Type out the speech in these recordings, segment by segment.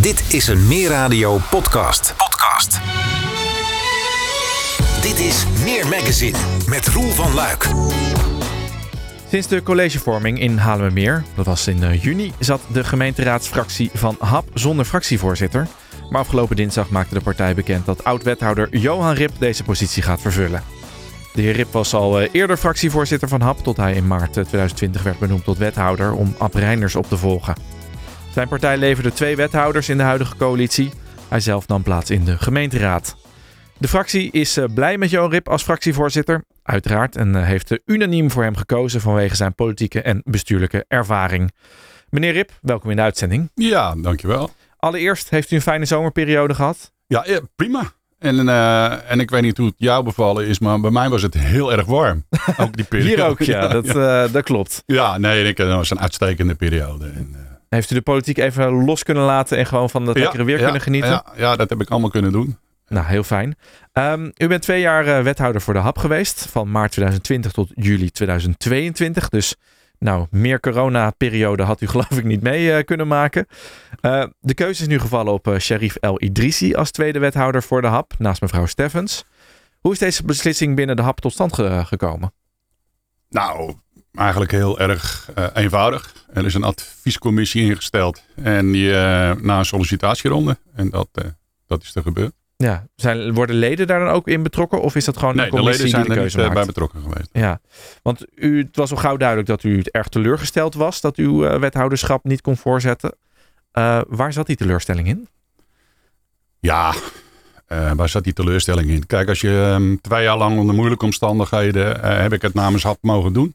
Dit is een Meer Radio podcast. Podcast. Dit is Meer Magazine met Roel van Luik. Sinds de collegevorming in Haarlemmermeer, dat was in eh, juni, zat de gemeenteraadsfractie van HAP zonder fractievoorzitter. Maar afgelopen dinsdag maakte de partij bekend dat oud-wethouder Johan Rip deze positie gaat vervullen. De heer Rip was al eh, eerder fractievoorzitter van HAP tot hij in maart 2020 werd benoemd tot wethouder om Ab Reiners op te volgen. Zijn partij leverde twee wethouders in de huidige coalitie. Hij zelf nam plaats in de gemeenteraad. De fractie is eh, blij met Johan Rip als fractievoorzitter, uiteraard, en eh, heeft unaniem voor hem gekozen vanwege zijn politieke en bestuurlijke ervaring. Meneer Rip, welkom in de uitzending. Ja, dankjewel. Allereerst, heeft u een fijne zomerperiode gehad? Ja, prima. En, uh, en ik weet niet hoe het jou bevallen is, maar bij mij was het heel erg warm. Ook die periode. Hier ook, ja, dat, ja. Uh, dat klopt. Ja, nee, ik, dat was een uitstekende periode. En, Heeft u de politiek even los kunnen laten en gewoon van dat ja, lekkere weer ja, kunnen genieten? Ja, ja, dat heb ik allemaal kunnen doen. Nou, heel fijn. Um, u bent twee jaar uh, wethouder voor de HAP geweest. Van maart 2020 tot juli 2022. Dus nou, meer corona-periode had u geloof ik niet mee uh, kunnen maken. Uh, de keuze is nu gevallen op Sharif El Idrissi als tweede wethouder voor de HAP. Naast mevrouw Steffens. Hoe is deze beslissing binnen de HAP tot stand ge gekomen? Nou, eigenlijk heel erg eenvoudig. Er is een adviescommissie ingesteld. En die, na een sollicitatieronde. En dat, dat is er gebeurd. Ja, zijn, worden leden daar dan ook in betrokken? Of is dat gewoon nee, een commissie de leden die de zijn keuze er maakt? bij betrokken geweest. Ja, want u, het was al gauw duidelijk dat u erg teleurgesteld was dat uw wethouderschap niet kon voorzetten. Waar zat die teleurstelling in? Ja, uh, waar zat die teleurstelling in? Kijk, als je um, twee jaar lang onder moeilijke omstandigheden heb ik het namens HAP mogen doen.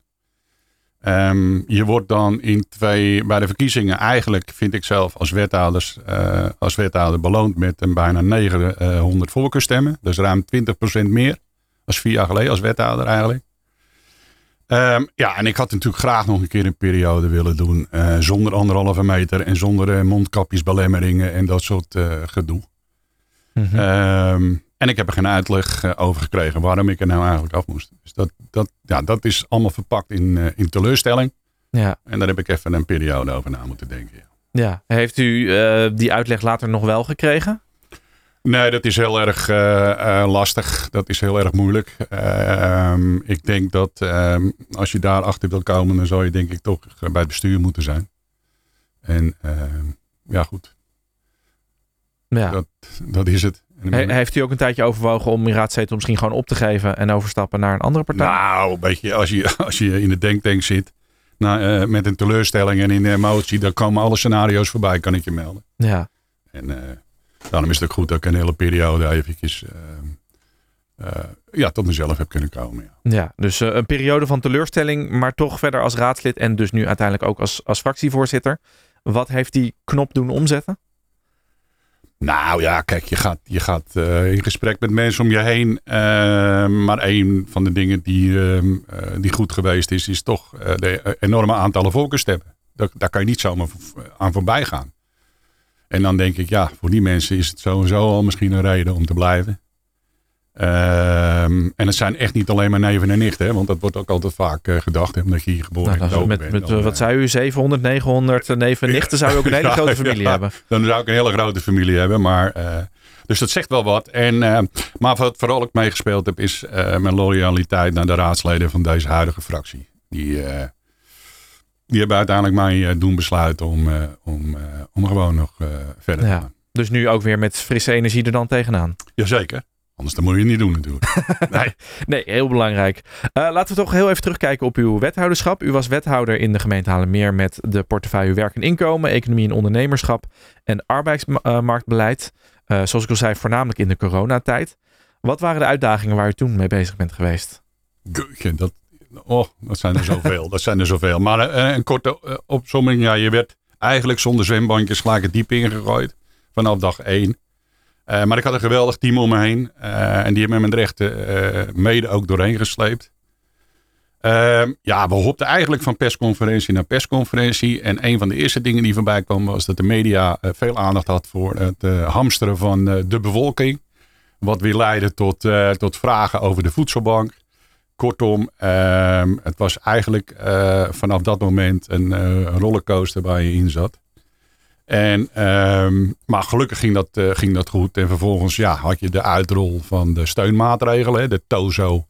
Um, je wordt dan in twee, bij de verkiezingen eigenlijk, vind ik zelf, als, wethouders, uh, als wethouder beloond met een bijna 900 voorkeurstemmen. Dus ruim 20% meer als vier jaar geleden als wethouder eigenlijk. Um, ja, en ik had natuurlijk graag nog een keer een periode willen doen uh, zonder anderhalve meter en zonder uh, mondkapjesbelemmeringen en dat soort gedoe. Mm -hmm. um, en ik heb er geen uitleg uh, over gekregen waarom ik er nou eigenlijk af moest. Dus dat, dat, ja, dat is allemaal verpakt in, uh, in teleurstelling. Ja. En daar heb ik even een periode over na moeten denken. Ja. Heeft u uh, die uitleg later nog wel gekregen? Nee, dat is heel erg lastig. Dat is heel erg moeilijk. Ehm, ik denk dat ehm, als je daar achter wil komen, dan zou je denk ik toch bij het bestuur moeten zijn. En ehm, ja, goed. Ja. Dat, dat is het. He, heeft u ook een tijdje overwogen om uw raadzetel misschien gewoon op te geven en overstappen naar een andere partij? Nou, weet je, als je, als je in de denktank zit nou, uh, met een teleurstelling en in de emotie, dan komen alle scenario's voorbij, kan ik je melden. Ja. En uh, daarom is het ook goed dat ik een hele periode eventjes uh, ja, tot mezelf heb kunnen komen. Ja, ja dus een periode van teleurstelling, maar toch verder als raadslid en dus nu uiteindelijk ook als, als fractievoorzitter. Wat heeft die knop doen omzetten? Nou ja, kijk, je gaat, je gaat uh, in gesprek met mensen om je heen. Uh, maar een van de dingen die, uh, die goed geweest is, is toch de enorme aantallen voorkeurstemmen. Daar, daar kan je niet zomaar aan voorbij gaan. En dan denk ik, ja, voor die mensen is het sowieso al misschien een reden om te blijven. Ehm, en het zijn echt niet alleen maar neven en nichten, hè, want dat wordt ook altijd vaak uh, gedacht, hè, omdat je hier geboren nou, en met, bent. Met, dan, wat zei u, 700, 900 neven en nichten, zou je ook een hele ja, grote familie ja, hebben. Dan zou ik een hele grote familie hebben, maar... Uh, dus dat zegt wel wat. En, uh, maar wat vooral ik meegespeeld heb, is mijn loyaliteit naar de raadsleden van deze huidige fractie. Die, die hebben uiteindelijk mij doen besluiten om, om, om gewoon nog verder ja. te gaan. Dus nu ook weer met frisse energie er dan tegenaan. Jazeker. Anders dan moet je het niet doen natuurlijk. nee. nee, heel belangrijk. Uh, laten we toch heel even terugkijken op uw wethouderschap. U was wethouder in de gemeente Haarlemmermeer met de portefeuille werk en inkomen, economie en ondernemerschap en arbeidsmarktbeleid. Uh, zoals ik al zei, voornamelijk in de coronatijd. Wat waren de uitdagingen waar u toen mee bezig bent geweest? Goeie, dat, oh, dat zijn er zoveel. dat zijn er zoveel. Maar uh, een korte uh, opzomming. Ja, je werd eigenlijk zonder zwembandjes gelijk het diep ingegooid. Vanaf dag één. Uh, maar ik had een geweldig team om me heen. Uh, en die hebben me met rechten uh, mede ook doorheen gesleept. Ehm, ja, we hopten eigenlijk van persconferentie naar persconferentie. En een van de eerste dingen die voorbij kwam was dat de media veel aandacht had voor het hamsteren van de bevolking. Wat weer leidde tot, tot vragen over de voedselbank. Kortom, ehm, het was eigenlijk vanaf dat moment een rollercoaster waar je in zat. En, ehm, maar gelukkig ging dat, eh, ging dat goed. En vervolgens ja, had je de uitrol van de steunmaatregelen. De TOZO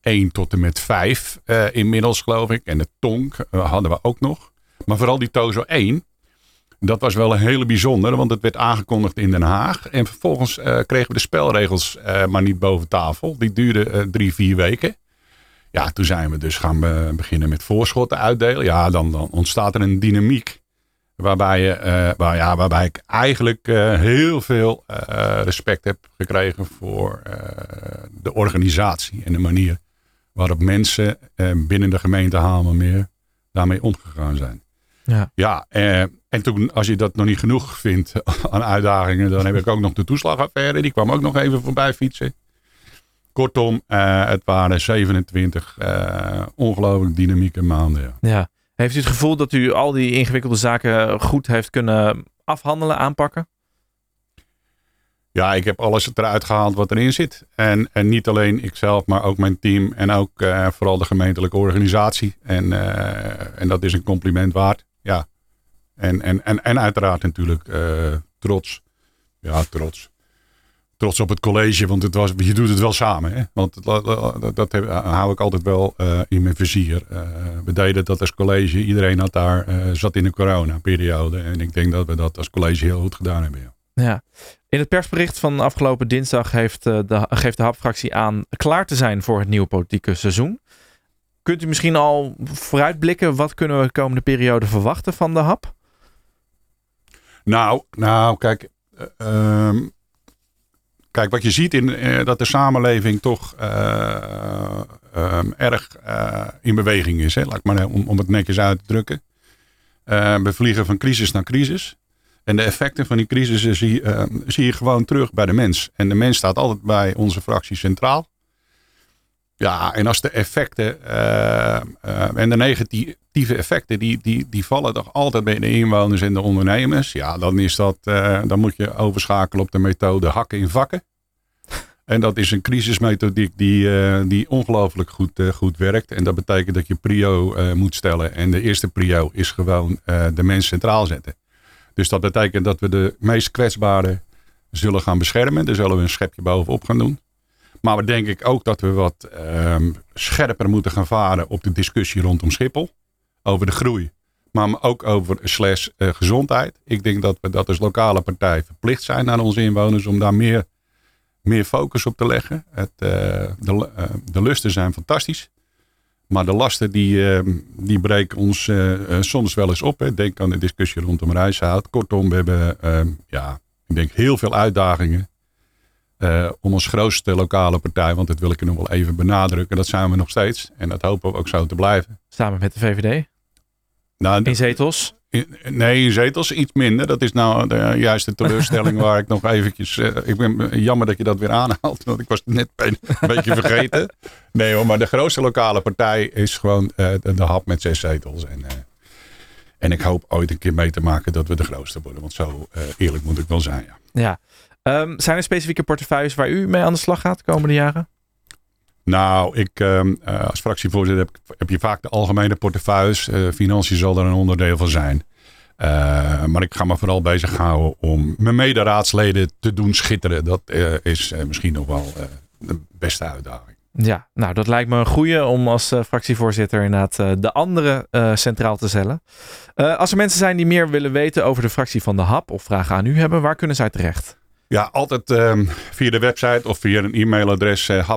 1 tot en met 5 uh, inmiddels geloof ik. En de TONK uh, hadden we ook nog. Maar vooral die TOZO 1. Dat was wel een hele bijzondere, want het werd aangekondigd in Den Haag. En vervolgens kregen we de spelregels maar niet boven tafel. Die duurden drie, vier weken. Ja, toen zijn we dus gaan beginnen met voorschotten uitdelen. Ja, dan, dan ontstaat er een dynamiek. Waarbij, je, uh, waar, ja, waarbij ik eigenlijk uh, heel veel uh, respect heb gekregen voor de organisatie en de manier waarop mensen binnen de gemeente Hamelmeer daarmee omgegaan zijn. Ja, ja en toen, als je dat nog niet genoeg vindt aan uitdagingen, dan heb ik ook nog de toeslagaffaire. Die kwam ook nog even voorbij fietsen. Kortom, het waren 27 ongelooflijk dynamieke maanden. Ja. ja. Heeft u het gevoel dat u al die ingewikkelde zaken goed heeft kunnen afhandelen, aanpakken? Ja, ik heb alles eruit gehaald wat erin zit. En, en niet alleen ikzelf, maar ook mijn team en ook uh, vooral de gemeentelijke organisatie. En, uh, en dat is een compliment waard. Ja. En, en, en, en uiteraard natuurlijk uh, trots. Ja, trots trots op het college, want het was, je doet het wel samen. Hè? Want dat, dat, dat hou ik altijd wel uh, in mijn vizier. Uh, we deden dat als college. Iedereen had daar, uh, zat in de coronaperiode. En ik denk dat we dat als college heel goed gedaan hebben. Ja. ja. In het persbericht van afgelopen dinsdag heeft de, geeft de HAP-fractie aan klaar te zijn voor het nieuwe politieke seizoen. Kunt u misschien al vooruitblikken? Wat kunnen we de komende periode verwachten van de HAP? Nou, nou kijk, uh, Kijk, wat je ziet in uh, dat de samenleving toch uh, um, erg uh, in beweging is. Hè? Laat ik maar om, om het netjes uit te drukken. we vliegen van crisis naar crisis. En de effecten van die crisis zie, zie, je gewoon terug bij de mens. En de mens staat altijd bij onze fractie centraal. Ja, en als de effecten en de negatieve effecten, die, die, die vallen toch altijd bij de inwoners en de ondernemers. Ja, dan, is dat, dan moet je overschakelen op de methode hakken in vakken. En dat is een crisismethodiek die, die ongelooflijk goed, goed werkt. En dat betekent dat je prio moet stellen. En de eerste prio is gewoon de mens centraal zetten. Dus dat betekent dat we de meest kwetsbaren zullen gaan beschermen. Daar zullen we een schepje bovenop gaan doen. Maar we denk ik ook dat we wat ehm, scherper moeten gaan varen op de discussie rondom Schiphol. Over de groei. Maar ook over slash gezondheid. Ik denk dat we dat als lokale partij verplicht zijn aan onze inwoners om daar meer meer focus op te leggen. Het, uh, de, uh, de lusten zijn fantastisch. Maar de lasten die, uh, die breken ons soms wel eens op. Hè. Denk aan de discussie rondom reishout. Kortom, we hebben ja, ik denk heel veel uitdagingen. Om als grootste lokale partij, want dat wil ik er nog wel even benadrukken. Dat zijn we nog steeds. En dat hopen we ook zo te blijven. Samen met de VVD? Nou, in zetels? Nee, in zetels iets minder. Dat is nou de juiste teleurstelling waar ik nog eventjes... Uh, ik ben jammer dat je dat weer aanhaalt, want ik was het net een beetje vergeten. Nee hoor, maar de grootste lokale partij is gewoon uh, de, de, hap met zes zetels. En, en ik hoop ooit een keer mee te maken dat we de grootste worden. Want zo eerlijk moet ik wel zijn, ja. ja. Um, zijn er specifieke portefeuilles waar u mee aan de slag gaat de komende jaren? Nou, ik uh, als fractievoorzitter heb, heb, je vaak de algemene portefeuilles. Uh, financiën zal er een onderdeel van zijn. Uh, maar ik ga me vooral bezighouden om mijn mederaadsleden te doen schitteren. Dat is misschien nog wel de beste uitdaging. Ja, nou dat lijkt me een goede om als fractievoorzitter inderdaad de andere centraal te stellen. als er mensen zijn die meer willen weten over de fractie van de HAP of vragen aan u hebben, waar kunnen zij terecht? Ja, altijd um, via de website of via een e-mailadres uh,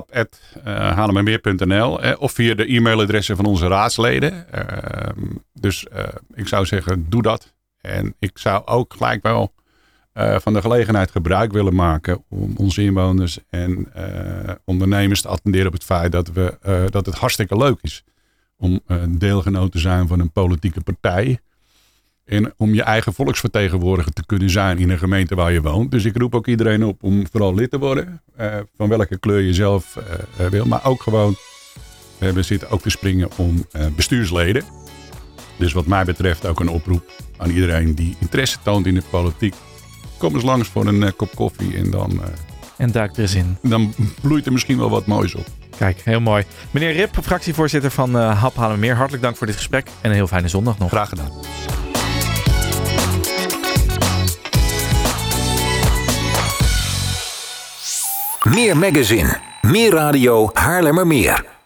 of via de e-mailadressen van onze raadsleden. Uh, dus ik zou zeggen, doe dat. En ik zou ook gelijk wel van de gelegenheid gebruik willen maken om onze inwoners en ondernemers te attenderen op het feit dat, we, dat het hartstikke leuk is om deelgenoot te zijn van een politieke partij. En om je eigen volksvertegenwoordiger te kunnen zijn in een gemeente waar je woont. Dus ik roep ook iedereen op om vooral lid te worden. Uh, van welke kleur je zelf uh, wil. Maar ook gewoon, uh, we zitten ook te springen om bestuursleden. Dus wat mij betreft ook een oproep aan iedereen die interesse toont in de politiek. Kom eens langs voor een kop koffie en dan... en duik er eens in. Dan bloeit er misschien wel wat moois op. Kijk, heel mooi. Meneer Rip, fractievoorzitter van Hap Meer, hartelijk dank voor dit gesprek en een heel fijne zondag nog. Graag gedaan. Meer magazine. Meer radio Haarlemmermeer.